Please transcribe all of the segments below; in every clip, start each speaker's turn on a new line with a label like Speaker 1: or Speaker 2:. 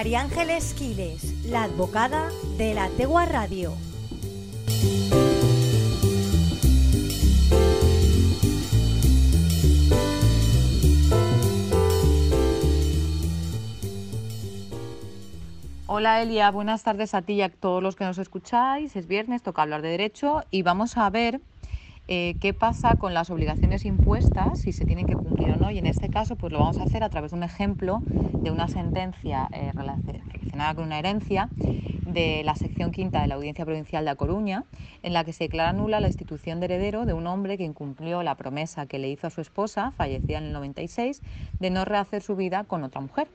Speaker 1: María Ángeles Quiles, la advocada de la Tegua Radio.
Speaker 2: Hola Elia, buenas tardes a ti y a todos los que nos escucháis. Es viernes, toca hablar de derecho y vamos a ver eh, qué pasa con las obligaciones impuestas, si se tienen que cumplir o no. Y en este caso, pues lo vamos a hacer a través de un ejemplo de una sentencia eh, relacionada con una herencia de la sección quinta de la Audiencia Provincial de A Coruña, en la que se declara nula la institución de heredero de un hombre que incumplió la promesa que le hizo a su esposa, fallecida en el 96, de no rehacer su vida con otra mujer.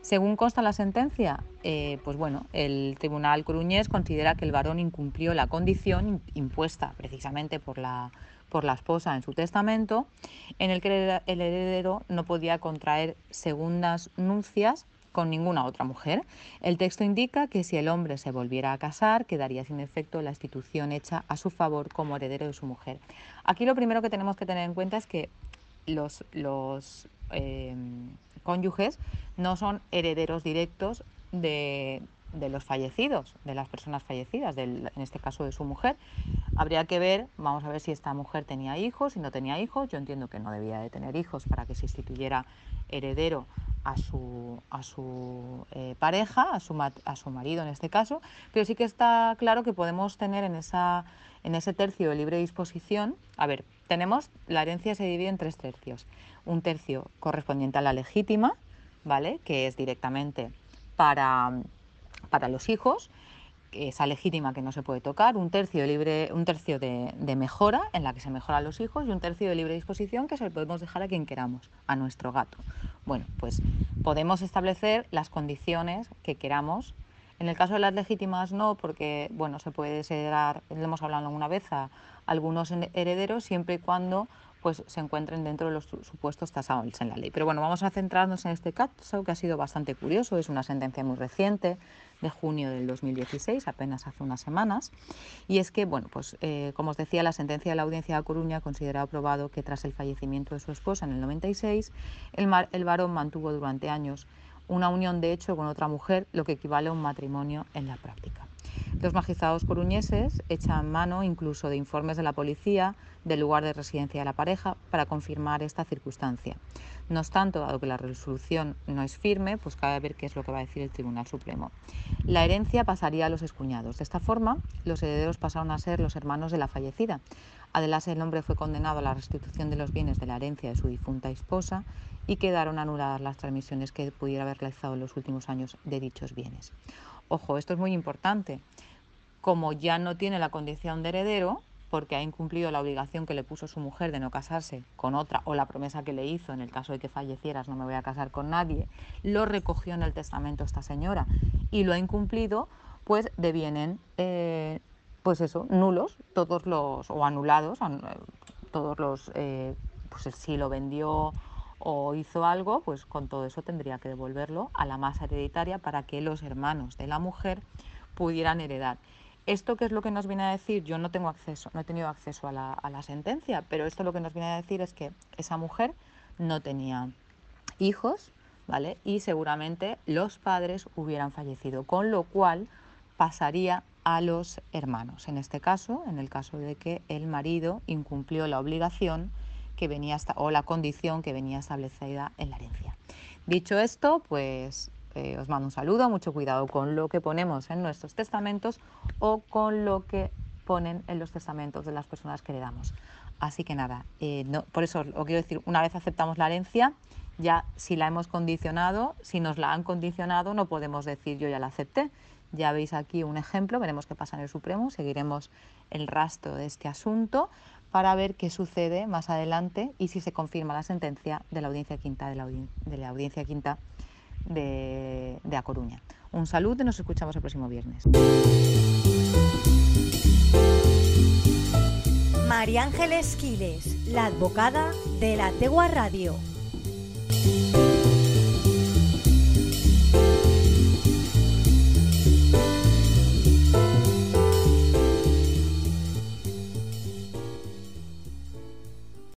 Speaker 2: Según consta la sentencia, eh, pues bueno, el Tribunal Coruñés considera que el varón incumplió la condición impuesta precisamente por la, por la esposa en su testamento, en el que el heredero no podía contraer segundas nupcias con ninguna otra mujer. El texto indica que si el hombre se volviera a casar, quedaría sin efecto la institución hecha a su favor como heredero de su mujer. Aquí lo primero que tenemos que tener en cuenta es que los, los eh, cónyuges no son herederos directos de, de los fallecidos, de las personas fallecidas, en este caso de su mujer. Habría que ver, vamos a ver si esta mujer tenía hijos, si no tenía hijos. Yo entiendo que no debía de tener hijos para que se instituyera heredero a su, a su eh, pareja, a su, a su marido en este caso, pero sí que está claro que podemos tener en, esa, en ese tercio de libre disposición, a ver, tenemos, la herencia se divide en tres tercios. Un tercio correspondiente a la legítima, ¿vale? Que es directamente para para los hijos, esa legítima que no se puede tocar, un tercio libre, un tercio de, mejora, en la que se mejoran los hijos, y un tercio de libre disposición que se lo podemos dejar a quien queramos, a nuestro gato. Bueno, pues podemos establecer las condiciones que queramos. En el caso de las legítimas no, porque bueno, se puede heredar, lo hemos hablado alguna vez, a algunos herederos siempre y cuando pues se encuentren dentro de los supuestos tasados en la ley. Pero bueno, vamos a centrarnos en este caso que ha sido bastante curioso, es una sentencia muy reciente, de junio del 2016, apenas hace unas semanas, y es que, bueno, pues eh, como os decía, la sentencia de la Audiencia de Coruña considera aprobado que tras el fallecimiento de su esposa en el 96, el, el varón mantuvo durante años una unión de hecho con otra mujer, lo que equivale a un matrimonio en la práctica. Los magistrados coruñeses echan mano incluso de informes de la policía del lugar de residencia de la pareja para confirmar esta circunstancia. No obstante, dado que la resolución no es firme, pues cabe ver qué es lo que va a decir el Tribunal Supremo. La herencia pasaría a los escuñados. De esta forma, los herederos pasaron a ser los hermanos de la fallecida. Además, el hombre fue condenado a la restitución de los bienes de la herencia de su difunta esposa y quedaron anuladas las transmisiones que pudiera haber realizado en los últimos años de dichos bienes. Ojo, esto es muy importante. Como ya no tiene la condición de heredero, porque ha incumplido la obligación que le puso su mujer de no casarse con otra o la promesa que le hizo en el caso de que fallecieras no me voy a casar con nadie, lo recogió en el testamento esta señora y lo ha incumplido, pues devienen, eh, pues eso, nulos todos los, o anulados, todos los, eh, pues si lo vendió o hizo algo, pues con todo eso tendría que devolverlo a la masa hereditaria para que los hermanos de la mujer pudieran heredar. ¿Esto qué es lo que nos viene a decir? Yo no tengo acceso, no he tenido acceso a la, sentencia, pero esto lo que nos viene a decir es que esa mujer no tenía hijos, ¿vale? Y seguramente los padres hubieran fallecido, con lo cual pasaría a los hermanos. En este caso, en el caso de que el marido incumplió la obligación que venía o la condición que venía establecida en la herencia. Dicho esto, pues eh, os mando un saludo, mucho cuidado con lo que ponemos en nuestros testamentos o con lo que ponen en los testamentos de las personas que heredamos. Así que nada, eh, por eso os quiero decir, una vez aceptamos la herencia, ya si la hemos condicionado, si nos la han condicionado, no podemos decir yo ya la acepté. Ya veis aquí un ejemplo, veremos qué pasa en el Supremo, seguiremos el rastro de este asunto para ver qué sucede más adelante y si se confirma la sentencia de la audiencia quinta de la, de audiencia quinta de, A Coruña. Un saludo y nos escuchamos el próximo viernes.
Speaker 1: María Ángeles Quiles, la advocada de la Tegua Radio.